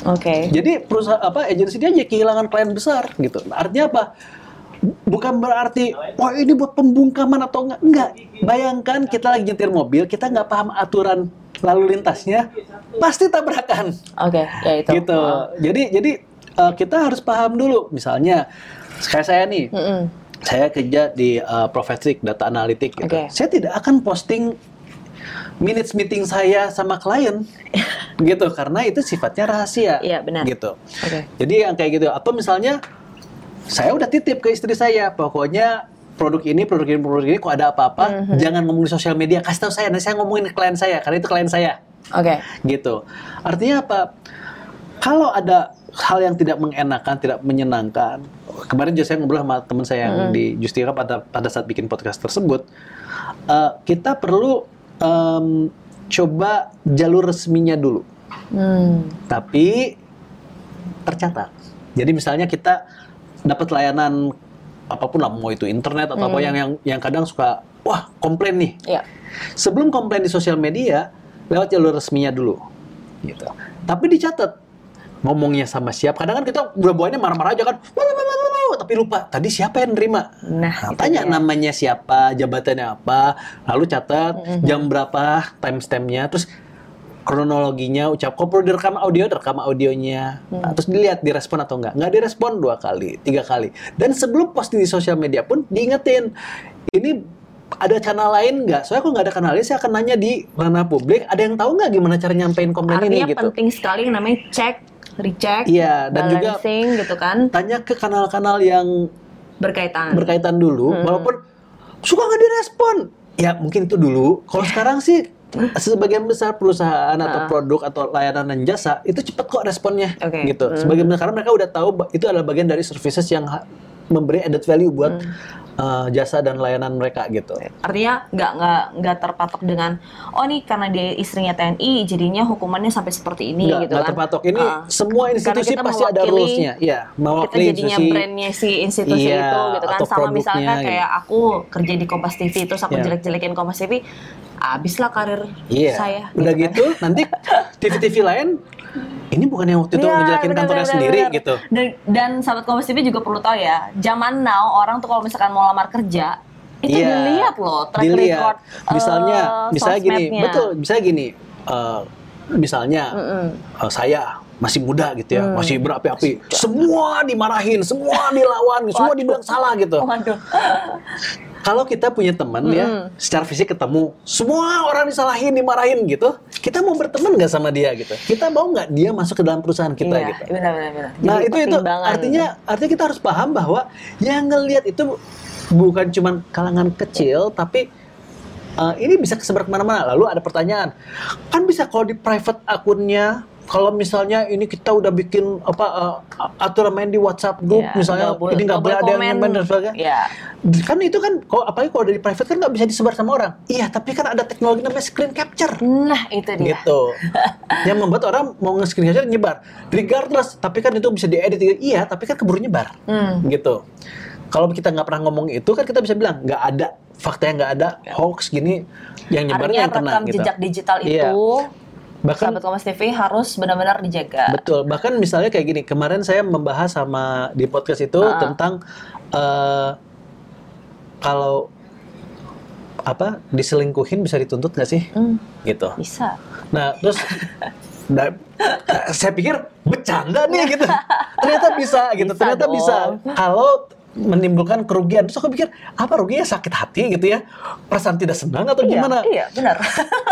Oke. jadi perusahaan apa agensi dia aja kehilangan klien besar gitu. Artinya apa? Bukan berarti wah ini buat pembungkaman atau enggak. Enggak. Bayangkan kita lagi nyetir mobil kita nggak paham aturan lalu lintasnya pasti tabrakan Oke, ya itu. gitu. Jadi jadi uh, kita harus paham dulu. Misalnya kayak saya nih, Mm-mm. saya kerja di uh, Profetric Data Analytic gitu. Oke. Saya tidak akan posting minutes meeting saya sama klien gitu karena itu sifatnya rahasia. Iya, benar. Gitu. Oke. Jadi yang kayak gitu atau misalnya saya udah titip ke istri saya pokoknya produk ini, produk ini, produk ini, kok ada apa-apa, Mhm. jangan ngomong di sosial media, kasih tahu saya, nanti saya ngomongin ke klien saya, karena itu klien saya Oke. gitu. Artinya apa? Kalau ada hal yang tidak mengenakan, tidak menyenangkan. Kemarin juga saya ngobrol sama teman saya yang di Justika pada pada saat bikin podcast tersebut, eh, kita perlu em, coba jalur resminya dulu, Hmm. tapi tercatat. Jadi misalnya kita dapat layanan apa pun lah, mau itu internet atau apa yang yang yang kadang suka wah komplain nih. Ya. sebelum komplain di sosial media lewat jalur resminya dulu gitu. Tapi dicatat ngomongnya sama siapa. Kadang kan kita buah-buahnya marah-marah aja kan "Wuh, tapi lupa tadi siapa yang nerima? Nah, Nah, tanya dia. namanya siapa jabatannya apa lalu catat jam berapa timestampnya terus kronologinya ucap kok perlu direkam audio direkam audionya Nah, terus dilihat direspon atau enggak nggak direspon dua kali tiga kali dan sebelum posting di sosial media pun diingetin ini ada channel lain nggak? Soalnya kalau nggak ada kanal lain, saya akan nanya di ranah publik. Ada yang tahu nggak gimana cara nyampein komplain Artinya ini gitu? penting sekali yang namanya cek, recheck, Iya, dan juga balancing gitu kan tanya ke kanal-kanal yang berkaitan. berkaitan dulu, Hmm. walaupun suka nggak direspon. Ya mungkin itu dulu. Kalau sekarang sih sebagian besar perusahaan atau Ah. produk atau layanan dan jasa itu cepet kok responnya, Oke. gitu. Hmm. Sebagian besar karena mereka udah tahu itu adalah bagian dari services yang memberi added value buat Hmm. uh, jasa dan layanan mereka gitu. Artinya nggak nggak nggak terpatok dengan oh nih karena dia istrinya TNI jadinya hukumannya sampai seperti ini Nggak, gitu nggak kan. terpatok. Ini Ah. semua institusi pasti ada rules-nya. Iya, kita jadinya institusi. brandnya si institusi Iya, itu gitu kan sama misalkan produknya, kayak aku kerja di Kompas TV terus aku Iya. jelek-jelekin Kompas TV abislah karir Iya. saya Udah kan. gitu, nanti TV-TV lain ini bukan yang waktu itu Iya, ngejelekin kantornya benar, sendiri benar. gitu. Dan, dan sahabat Kompas TV juga perlu tahu ya, zaman now orang tuh kalau misalkan mau lamar kerja itu Iya. dilihat loh track Dilihat. record Misalnya, eh, misalnya gini, betul, misalnya gini. eh, misalnya Mm-mm. eh, saya masih muda gitu ya, Hmm. masih berapi-api. Semua dimarahin, semua dilawan, semua dibilang salah gitu. Waduh. Kalau kita punya teman ya, Mm-mm. secara fisik ketemu, semua orang disalahin, dimarahin gitu, kita mau berteman nggak sama dia gitu? Kita mau nggak dia masuk ke dalam perusahaan kita iya, gitu? benar benar benar. Nah Jadi itu itu artinya artinya kita harus paham bahwa yang ngelihat itu bukan cuma kalangan kecil tapi uh, ini bisa kesebar ke mana-mana. Lalu ada pertanyaan, kan bisa kalau di private akunnya kalau misalnya ini kita udah bikin apa uh, aturan main di WhatsApp group Iya, misalnya nggak boleh- ini nggak boleh ada yang komen. komen dan sebagainya. Iya. Kan itu kan kalau apalagi kalau dari private kan nggak bisa disebar sama orang. Iya, tapi kan ada teknologi namanya screen capture Nah itu dia. gitu yang membuat orang mau nge-screen capture nyebar regardless tapi kan itu bisa diedit iya tapi kan keburu nyebar Hmm. gitu kalau kita nggak pernah ngomong itu kan kita bisa bilang nggak ada fakta yang nggak ada hoax gini yang nyebarnya yang kena rekam gitu jejak digital Iya. itu bahkan sahabat Kompas TV harus benar-benar dijaga. betul bahkan misalnya kayak gini kemarin saya membahas sama di podcast itu Ah. tentang eh, kalau apa diselingkuhin bisa dituntut nggak sih Hmm, gitu bisa. Nah, terus nah, saya pikir bercanda nih gitu. Ternyata bisa gitu. Bisa Ternyata dong. bisa. Kalau menimbulkan kerugian. Terus aku pikir apa ruginya sakit hati gitu ya, perasaan tidak senang atau Iya, gimana? Iya, benar.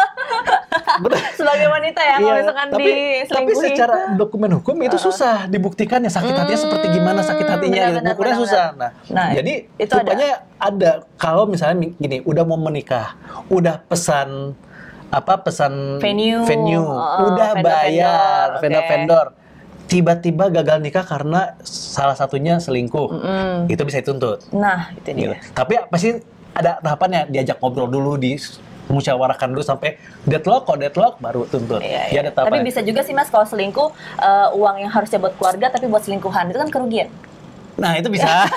Sebagai wanita ya, kalau Iya, misalkan tapi, tapi diselingkuhi. secara dokumen hukum itu susah dibuktikan ya sakit hatinya seperti gimana sakit hatinya benar, gitu. benar, susah. Nah, Nah, jadi itu rupanya ada. kalau misalnya gini, udah mau menikah, udah pesan apa pesan Venue, venue oh, udah vendor-vendor, bayar oke. vendor-vendor tiba-tiba gagal nikah karena salah satunya selingkuh Mm. itu bisa dituntut Nah, itu gitu. dia. Tapi pasti ada tahapannya diajak ngobrol dulu di musyawarahkan dulu sampai deadlock kok deadlock baru tuntut. Iya, Ya iya. tahapan. Tapi bisa juga sih mas kalau selingkuh eh, uang yang harusnya buat keluarga tapi buat selingkuhan itu kan kerugian. Nah, itu bisa.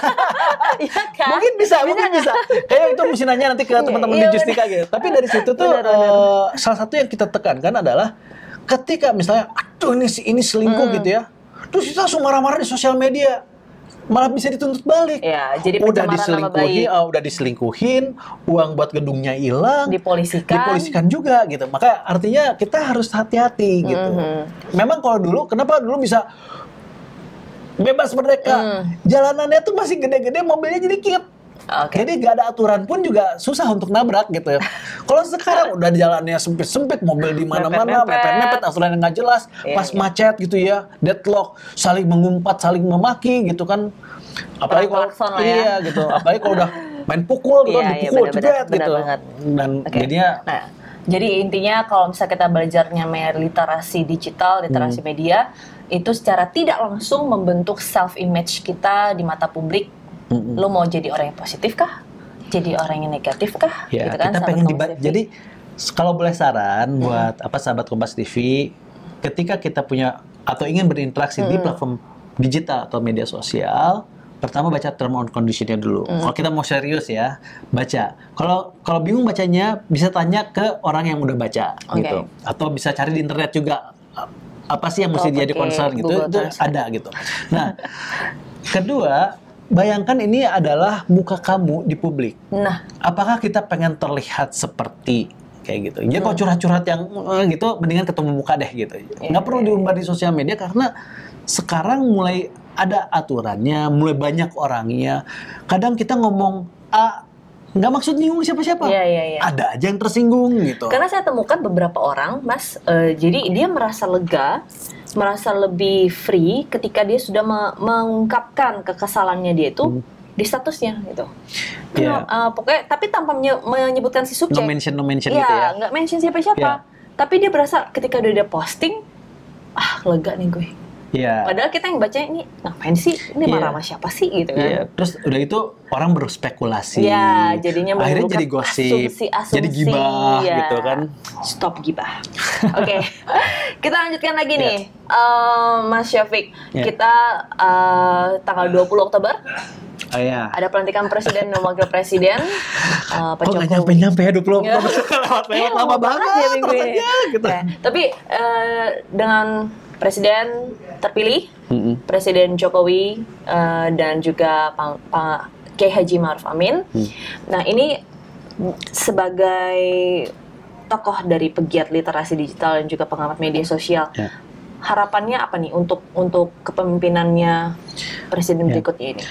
Iya kan? mungkin bisa, mungkin bisa. Kayak itu mesti nanya nanti ke teman-teman Iya, di Justika gitu. Tapi dari situ tuh Benar, benar. eh, salah satu yang kita tekankan adalah ketika misalnya aduh ini si- ini selingkuh Hmm. gitu ya. Terus kita langsung marah-marah di sosial media. Malah bisa dituntut balik. Iya, jadi udah diselingkuhi, baik. ah, udah diselingkuhin, uang buat gedungnya hilang, Dipolisikan. dipolisikan juga gitu. Maka artinya kita harus hati-hati gitu. Mhm. Memang kalau dulu kenapa dulu bisa bebas merdeka, Hmm. jalanannya tuh masih gede-gede, mobilnya jadi dikit. Oke. Jadi gak ada aturan pun juga susah untuk nabrak gitu. Kalau sekarang udah jalannya sempit-sempit, mobil di mana-mana, Mepet-mepet. aturan yang nggak jelas, Iya, pas iya. macet gitu ya, deadlock, saling mengumpat, saling memaki gitu kan. Apalagi kalau lah ya. iya gitu, apalagi kalau udah main pukul gitu, Iya, iya, dipukul jebret benar gitu. banget. Dan Oke. jadinya Nah, jadi intinya kalau misalnya kita belajarnya literasi digital, literasi Hmm. media, itu secara tidak langsung membentuk self image kita di mata publik. Mm-mm. Lo mau jadi orang yang positif kah? Jadi orang yang negatif kah? Ya, Gitu kan, kita pengen. Jadi kalau boleh saran buat apa sahabat Kompas TV, ketika kita punya atau ingin berinteraksi di platform digital atau media sosial, pertama baca term and condition-nya dulu. Kalau kita mau serius ya, baca. Kalau kalau bingung bacanya, bisa tanya ke orang yang udah baca Oke. gitu. Atau bisa cari di internet juga apa sih yang mesti Atau jadi concern gitu. Google Itu Translate. ada gitu. Nah, kedua, bayangkan ini adalah muka kamu di publik Nah, apakah kita pengen terlihat seperti kayak gitu? Jadi kalau curhat-curhat yang eh, gitu, mendingan ketemu muka deh gitu. Nggak perlu diumbar di sosial media karena sekarang mulai ada aturannya, mulai banyak orangnya. Kadang kita ngomong A, nggak maksud nyinggung siapa-siapa. Iya, iya, iya. Ada aja yang tersinggung gitu. Karena saya temukan beberapa orang, Mas, eh, jadi dia merasa lega, merasa lebih free ketika dia sudah me- mengungkapkan kekesalannya dia itu di statusnya gitu. Iya. Kenapa- eh, pokoknya tapi tanpa menye- menyebutkan si no subjek. mention, no mention Iya, gitu ya. nggak mention siapa-siapa. Iya. Tapi dia berasa ketika udah dia posting, ah lega nih gue. Iya. Padahal kita yang baca ini ngapain sih? Ini Iya. marah sama siapa sih gitu kan? Iya, terus udah itu orang berspekulasi. Iya, jadinya akhirnya jadi gosip, asumsi-asumsi, jadi gibah ya. gitu kan. Stop gibah. Oke, kita lanjutkan lagi Iya. nih, Eh, Mas Syafiq. Iya. Kita eh, tanggal 20 Oktober Oh iya. ada pelantikan presiden dan wakil presiden. Eh, Pak Oh nggak Jokowi. nyampe nyampe ya 20 Iya. lewat Iya, lewat lama banget ya minggu ini. gitu. Ya, Tapi eh, dengan presiden terpilih, Mm-mm. Presiden Jokowi eh, dan juga Pak Pak Kiai Haji Maruf Amin. Hmm. Nah ini sebagai tokoh dari pegiat literasi digital dan juga pengamat media sosial, Ya. harapannya apa nih untuk untuk kepemimpinannya presiden Ya. berikutnya ini?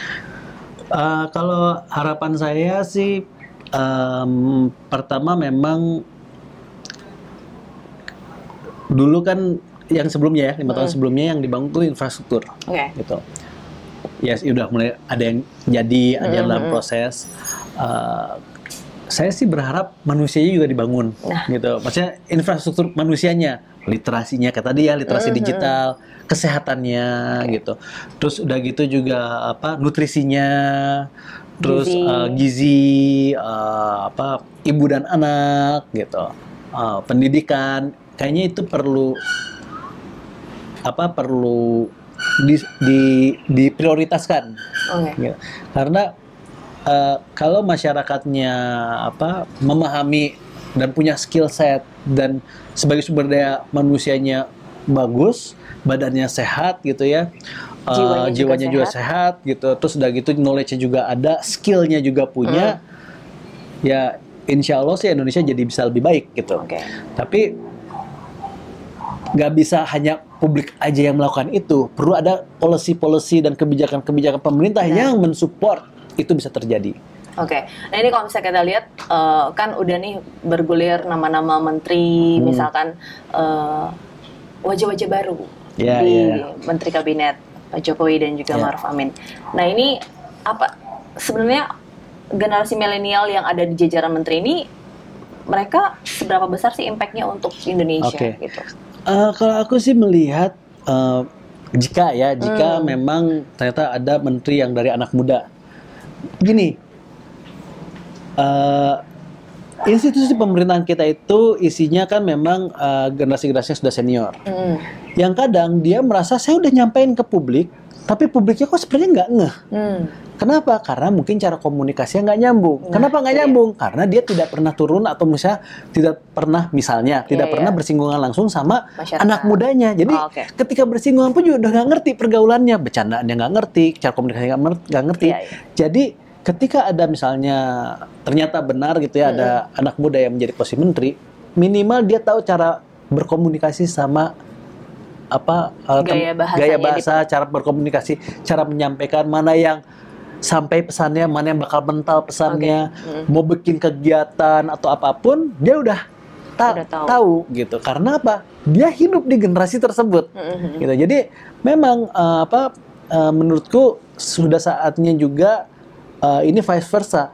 Eh, kalau harapan saya sih em, pertama memang dulu kan yang sebelumnya ya lima tahun Hmm. sebelumnya yang dibangun tuh infrastruktur Oke. gitu. Ya udah mulai ada yang jadi ada yang dalam Mhm. proses. Eh, saya sih berharap manusianya juga dibangun Nah. gitu. Maksudnya infrastruktur manusianya, literasinya kata dia, literasi Mhm. digital, kesehatannya gitu. Terus udah gitu juga apa nutrisinya, terus Gizi. eh, gizi, eh, apa ibu dan anak gitu. Eh, pendidikan kayaknya itu perlu apa perlu di, di diprioritaskan Oke. gitu. Karena eh, kalau masyarakatnya apa memahami dan punya skill set dan sebagai sumber daya manusianya bagus, badannya sehat gitu ya, eh, Jiwanya juga jiwanya juga, sehat. gitu, terus udah gitu knowledge-nya juga ada, skillnya juga punya, ya insya Allah sih Indonesia jadi bisa lebih baik gitu. Oke. Tapi nggak bisa hanya publik aja yang melakukan itu. Perlu ada policy-policy dan kebijakan-kebijakan pemerintah Benar. yang mensupport itu bisa terjadi. Oke, nah ini kalau misalnya kita lihat eh, kan udah nih bergulir nama-nama menteri, Hmm. misalkan eh, wajah-wajah baru Ya, di ya. Menteri Kabinet Pak Jokowi dan juga Ya. Maruf Amin. Nah ini apa sebenarnya generasi milenial yang ada di jajaran menteri ini mereka seberapa besar sih impactnya untuk Indonesia Oke. gitu? Eh, kalau aku sih melihat eh, jika ya jika Hmm. memang ternyata ada menteri yang dari anak muda, gini, eh, institusi pemerintahan kita itu isinya kan memang eh, generasi-generasi yang sudah senior. Hmm. Yang kadang dia merasa saya udah nyampein ke publik, tapi publiknya kok sebenarnya nggak ngeh. Hmm. Kenapa? Karena mungkin cara komunikasinya nggak nyambung. Nah, Kenapa nggak iya. nyambung? Karena dia tidak pernah turun atau misalnya tidak pernah misalnya tidak Iya, pernah iya. bersinggungan langsung sama Masyarakat. anak mudanya. Jadi Oh, oke. ketika bersinggungan pun juga udah nggak ngerti pergaulannya, bercandaannya nggak ngerti, cara komunikasi nggak ngerti. Iya, iya. Jadi ketika ada misalnya ternyata benar gitu ya ada anak muda yang menjadi posisi menteri, minimal dia tahu cara berkomunikasi sama apa tem- Gaya gaya bahasa, cara berkomunikasi, cara menyampaikan mana yang sampai pesannya, mana yang bakal mental pesannya, Oke. Mm. mau bikin kegiatan atau apa pun, dia udah, ta- Udah tahu. tahu. gitu. Karena apa? Dia hidup di generasi tersebut. Hmm. Gitu. Jadi memang uh, apa uh, menurutku sudah saatnya juga uh, ini vice versa.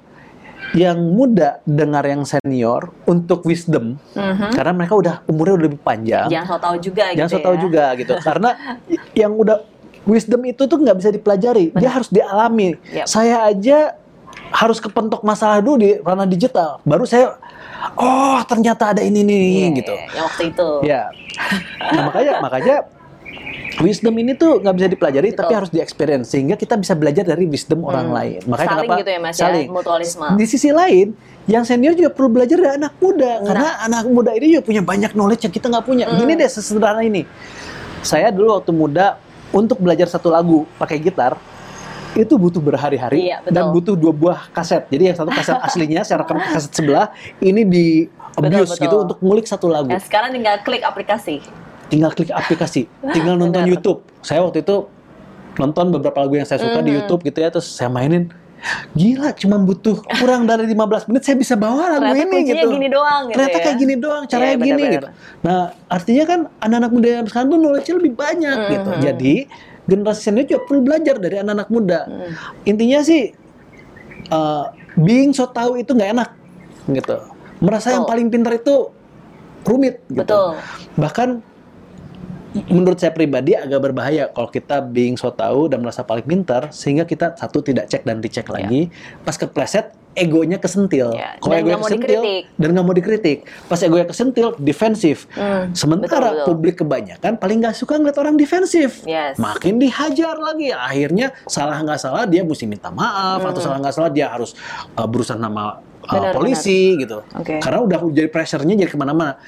Yang muda dengar yang senior untuk wisdom Mhm. karena mereka udah umurnya udah lebih panjang. Jangan so tahu juga Jangan gitu so tahu ya. juga gitu. Karena yang udah wisdom itu tuh nggak bisa dipelajari, dia harus dialami. Yap. Saya aja harus kepentok masalah dulu di ranah digital, baru saya oh ternyata ada ini nih Iya, gitu. Yang waktu itu. Ya, nah, makanya makanya wisdom ini tuh nggak bisa dipelajari Betul. tapi harus di experience sehingga kita bisa belajar dari wisdom orang Hmm. lain. Makanya Saling kenapa gitu ya, Mas, ya? saling. Mutualisme. Di sisi lain, yang senior juga perlu belajar dari anak muda Nah. karena anak muda ini juga punya banyak knowledge yang kita nggak punya. Hmm. Gini deh sesederhana ini. Saya dulu waktu muda untuk belajar satu lagu pakai gitar itu butuh berhari-hari Iya, betul. dan butuh dua buah kaset. Jadi yang satu kaset aslinya saya rekam ke kaset sebelah, ini di abuse betul. gitu untuk ngulik satu lagu Nah, sekarang tinggal klik aplikasi. tinggal klik aplikasi, tinggal nonton Benar. YouTube. Saya waktu itu nonton beberapa lagu yang saya suka di Mhm. YouTube gitu ya, terus saya mainin. Gila, cuma butuh kurang dari 15 menit saya bisa bawa lagu Ternyata ini gitu. gini doang gitu Ternyata ya. kayak gini doang, caranya Iya, gini gitu. Nah, artinya kan anak-anak muda yang sekarang tuh knowledge lebih banyak gitu. Mhm. Jadi, generasi senior juga perlu belajar dari anak-anak muda. Hmm. Intinya sih uh, being so tahu itu nggak enak gitu. Merasa yang Betul. paling pintar itu rumit gitu. Betul. Bahkan menurut saya pribadi agak berbahaya kalau kita being so tahu dan merasa paling pintar sehingga kita satu tidak cek dan dicek lagi. Pas kepleset egonya kesentil. Ya, kalau egonya kesentil dikritik. dan nggak mau dikritik. Pas egonya kesentil defensif. Hmm, sementara betul, betul. publik kebanyakan paling nggak suka ngeliat orang defensif. Yes. makin dihajar lagi. Akhirnya salah nggak salah dia mesti minta maaf. Atau salah nggak salah dia harus uh, berusaha nama uh, Hmm. Benar, polisi gitu. Oke. karena udah jadi pressure-nya jadi ke mana-mana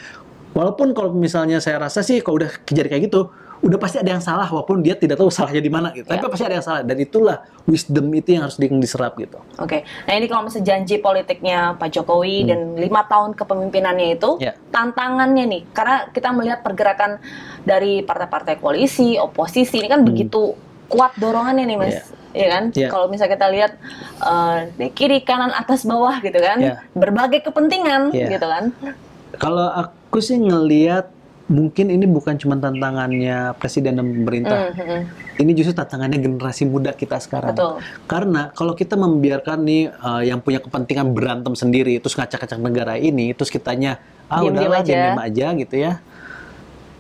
walaupun kalau misalnya saya rasa sih kalau udah kejadian kayak gitu udah pasti ada yang salah walaupun dia tidak tahu salahnya di mana gitu tapi Ya. pasti ada yang salah dan itulah wisdom itu yang harus di- diserap gitu Oke, nah ini kalau misalnya janji politiknya Pak Jokowi dan lima tahun kepemimpinannya itu, Hmm. Ya. tantangannya nih, karena kita melihat pergerakan dari partai-partai koalisi, oposisi ini kan begitu kuat dorongannya nih mas, Ya. ya kan? Hmm. Ya. Kalau misalnya kita lihat eh, di kiri, kanan, atas, bawah gitu kan, Ya. berbagai kepentingan Ya. gitu kan? Kalau aku sih ngelihat mungkin ini bukan cuma tantangannya presiden dan pemerintah Hmm, hmm, ini justru tantangannya generasi muda kita sekarang. Betul. Karena kalau kita membiarkan nih uh, yang punya kepentingan berantem sendiri, terus ngacak-ngacak negara ini, terus kitanya ah Diam-diam udahlah aja. diam-diam aja gitu ya.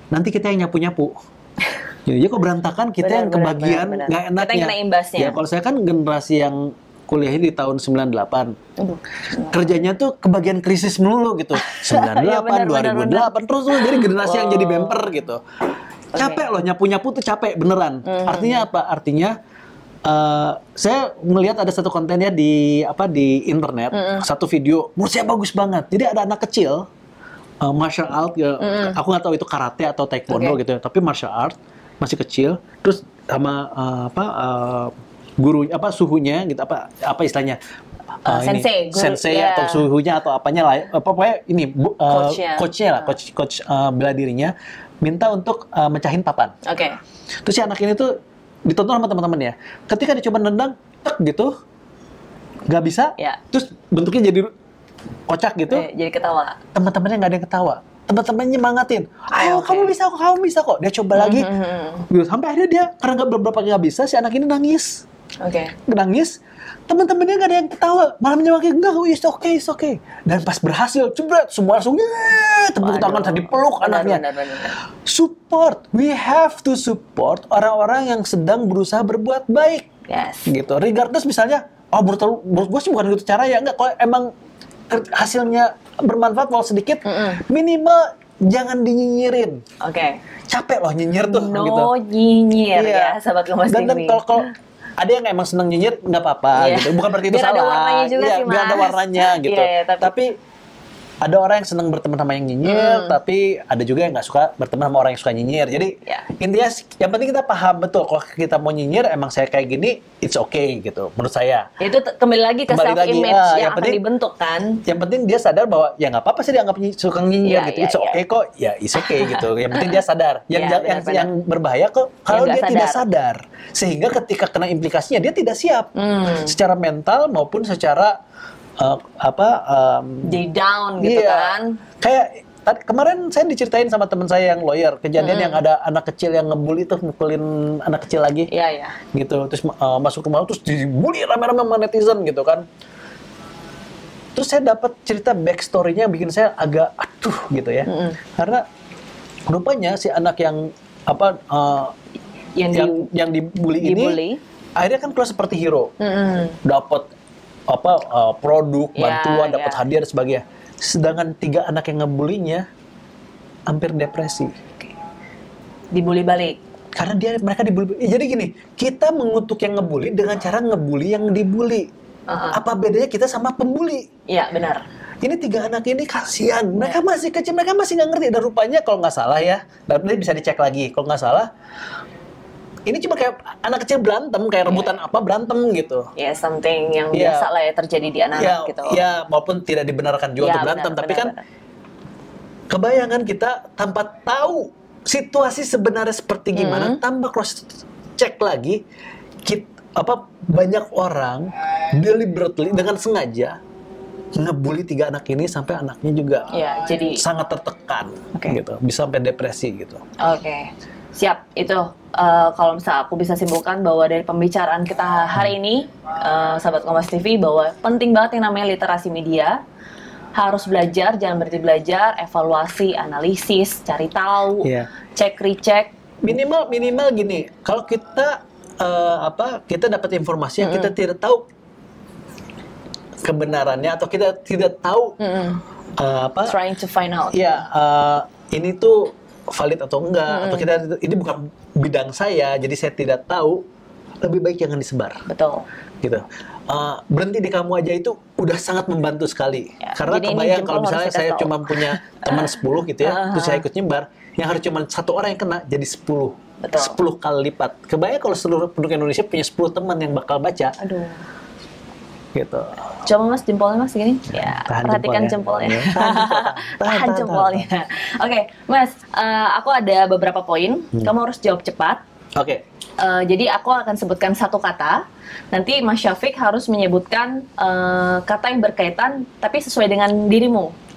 Nanti kita yang nyapu-nyapu. Jadi kok berantakan kita Benar, yang kebagian nggak Kita enaknya. yang kena imbasnya. Ya kalau saya kan generasi yang kuliahnya di tahun 98. Aduh. Kerjanya tuh kebagian krisis melulu gitu. 98, Iya, benar, benar, 2008 terus tuh jadi generasi yang Wow. jadi bemper gitu. Capek loh nyapu-nyapu tuh capek beneran. Mhm. Artinya apa? Artinya eh, saya melihat ada satu kontennya di apa di internet, Mhm. satu video, menurut saya bagus banget. Jadi ada anak kecil eh, martial art, ya, Mhm. aku nggak tahu itu karate atau taekwondo Oke. gitu ya, tapi martial art masih kecil, terus sama eh, apa eh, guru apa suhunya gitu apa apa istilahnya Uh, Uh, ini, sensei, guru, sensei ya. atau suhunya atau apanya lah apa pokoknya ini bu, uh, Coachnya. coachnya lah coach coach uh, bela dirinya minta untuk uh, mecahin papan Oke. terus si anak ini tuh ditonton sama teman-temannya ketika dia coba nendang tek gitu nggak bisa Ya. terus bentuknya jadi kocak gitu Jadi ketawa. teman-temannya nggak ada yang ketawa teman-temannya nyemangatin ayo oke. kamu bisa kok kamu bisa kok dia coba lagi Mhm. gitu. sampai akhirnya dia karena nggak beberapa kali nggak bisa si anak ini nangis Oke. nangis teman-temannya nggak ada yang ketawa malah menyemangatin enggak it's okay it's okay dan pas berhasil jebret semua langsung tepuk tangan tadi peluk anaknya benar, benar. support we have to support orang-orang yang sedang berusaha berbuat baik Yes. gitu regardless misalnya oh menurut menurut gue sih bukan gitu cara ya enggak kalau emang hasilnya bermanfaat walau sedikit Mm-mm. minimal jangan dinyinyirin Oke. capek loh nyinyir tuh No gitu nyinyir Iya. ya, sahabat kemas dan, dan kalau ada yang emang seneng nyinyir nggak apa-apa Iya. gitu. Bukan berarti itu Biar ada salah. warnanya juga Iya, sih, biar ada warnanya gitu Iya, iya, tapi- tapi ada orang yang seneng berteman sama yang nyinyir, Hmm. tapi ada juga yang nggak suka berteman sama orang yang suka nyinyir. Jadi Iya. intinya yang penting kita paham betul kalau kita mau nyinyir emang saya kayak gini, it's okay gitu menurut saya. itu kembali lagi ke Kembali self lagi, image ah, yang, yang akan penting- dibentuk kan. Yang penting dia sadar bahwa ya nggak apa-apa sih dianggap suka nyinyir Iya, gitu. iya, it's iya. okay kok. Ya it's okay gitu. Yang penting dia sadar. Yang Iya, yang, benar-benar. yang berbahaya kok kalau dia tidak sadar. Sehingga ketika kena implikasinya dia tidak siap. Hmm. Secara mental maupun secara uh, apa um, Jadi down gitu Iya. kan. Kayak kemarin saya diceritain sama teman saya yang lawyer, kejadian yang ada anak kecil yang ngebully tuh mukulin anak kecil lagi Iya, iya. gitu. Terus uh, masuk malam terus dibully rame-rame sama netizen gitu kan. Terus saya dapat cerita backstory-nya yang bikin saya agak aduh gitu ya. Mm-mm. Karena rupanya si anak yang apa uh, Yang, yang di yang dibully, dibully. ini akhirnya kan keluar seperti hero Mm-mm. dapat apa uh, produk, Iya, bantuan, dapat iya. hadiah dan sebagainya. Sedangkan tiga anak yang ngebulinya hampir depresi. dibully balik. Karena dia mereka dibully. Jadi gini, kita mengutuk yang ngebully dengan cara ngebully yang dibully. Uh-uh. Apa bedanya kita sama pembuli? Iya, benar. Ini tiga anak ini kasihan. Mereka masih kecil, mereka masih nggak ngerti. Dan rupanya kalau nggak salah ya, dan ini bisa dicek lagi. Kalau nggak salah, ini cuma kayak anak kecil berantem, kayak rebutan apa berantem gitu. Ya, something yang Iya. biasa lah ya terjadi di anak-anak ya, gitu. ya maupun tidak dibenarkan juga Ya, untuk berantem, benar, tapi benar, kan benar. kebayangan kita tanpa tahu situasi sebenarnya seperti gimana, Hmm. tanpa cross check lagi, kita, apa banyak orang deliberately dengan sengaja ngebully tiga anak ini sampai anaknya juga Iya, jadi sangat tertekan, Oke. gitu, bisa sampai depresi gitu. Oke, siap. Itu eh, kalau misalnya aku bisa simpulkan bahwa dari pembicaraan kita hari ini, eh, sahabat Kompas TV, bahwa penting banget yang namanya literasi media. Harus belajar, jangan berhenti belajar, evaluasi, analisis, cari tahu, Iya. cek recheck. Minimal minimal gini, kalau kita eh, apa kita dapat informasi yang kita tidak tahu kebenarannya atau kita tidak tahu Mm-mm. eh, apa Trying to find out. Iya, eh, ini tuh valid atau enggak atau kita ini bukan bidang saya, jadi saya tidak tahu. Lebih baik jangan disebar, Betul. gitu. Eh, berhenti di kamu aja itu udah sangat membantu sekali. Ya, Karena kebayang kalau misalnya saya tahu. cuma punya teman 10 gitu ya, terus saya ikut nyebar, yang harus cuma satu orang yang kena jadi 10. Betul. 10 kali lipat. Kebayang kalau seluruh penduduk Indonesia punya 10 teman yang bakal baca, Aduh. Gitu. Coba mas jempolnya mas gini. Ya, Tahan perhatikan jempol ya. jempolnya. Iya, tahan tahan. Tahan, jempolnya. Oke, mas, eh, aku ada beberapa poin. Hmm. Kamu harus jawab cepat. Oke. Eh, jadi aku akan sebutkan satu kata. Nanti Mas Syafiq harus menyebutkan eh, kata yang berkaitan, tapi sesuai dengan dirimu.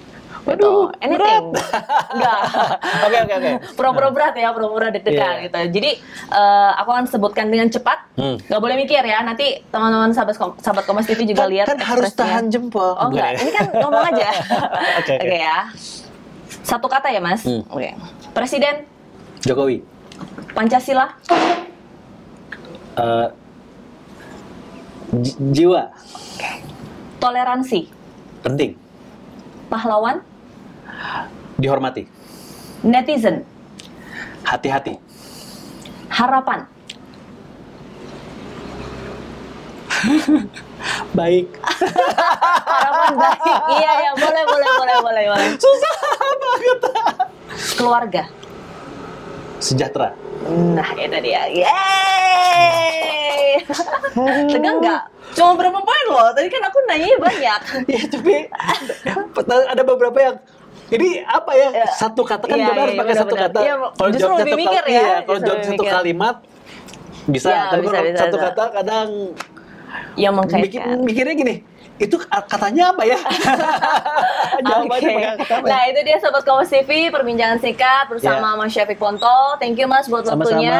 Waduh, Gitu. anything. Enggak. Oke, oke, oke. Pura-pura berat ya, pura-pura Iya. deg-degan gitu. Jadi eh, aku akan sebutkan dengan cepat. Hmm. Nggak boleh mikir ya. Nanti teman-teman sahabat Kom- sahabat Kompas TV juga Kan- lihat kan harus tahan jempol. Oh enggak, ini kan ngomong aja. Oke, oke. ya. Satu kata ya, Mas. Hmm. Oke. Presiden Jokowi. Pancasila, Eh, ji- jiwa toleransi, penting pahlawan, dihormati netizen, hati-hati harapan, baik harapan baik. Iya, ya, boleh, boleh, boleh, boleh, boleh. susah banget Keluarga. sejahtera Nah, itu dia. Yeay! Tegang nggak? Cuma berapa poin loh? Tadi kan aku nanya banyak. ya tapi ada beberapa yang ini apa ya? Ya. Satu kata kan Iya, kita harus iya, pakai satu benar-benar. kata. Iya, justru jawab lebih satu mikir ya, Iya, kalau jawab satu mikir. kalimat bisa, Iya, tapi bisa, kalau bisa, satu bisa. kata kadang Yang mengkaitkan. mikirnya gini, itu katanya apa ya? Jawabannya kata apa ya? Nah itu dia Sobat Kompas TV perbincangan singkat bersama Mas Syafiq Ponto. Thank you Mas buat Sama-sama. waktunya.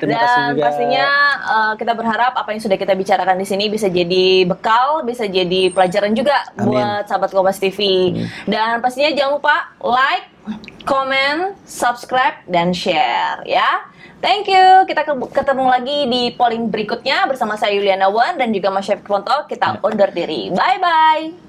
Terima Dan kasih juga. pastinya uh, kita berharap apa yang sudah kita bicarakan di sini bisa jadi bekal, bisa jadi pelajaran juga Amin. buat Sahabat Kompas TV. Dan pastinya jangan lupa like, comment, subscribe, dan share ya. Thank you. Kita ke- ketemu lagi di polling berikutnya bersama saya Yuliana Wan dan juga Mas Syafiq Ponto. Kita undur diri. Bye bye.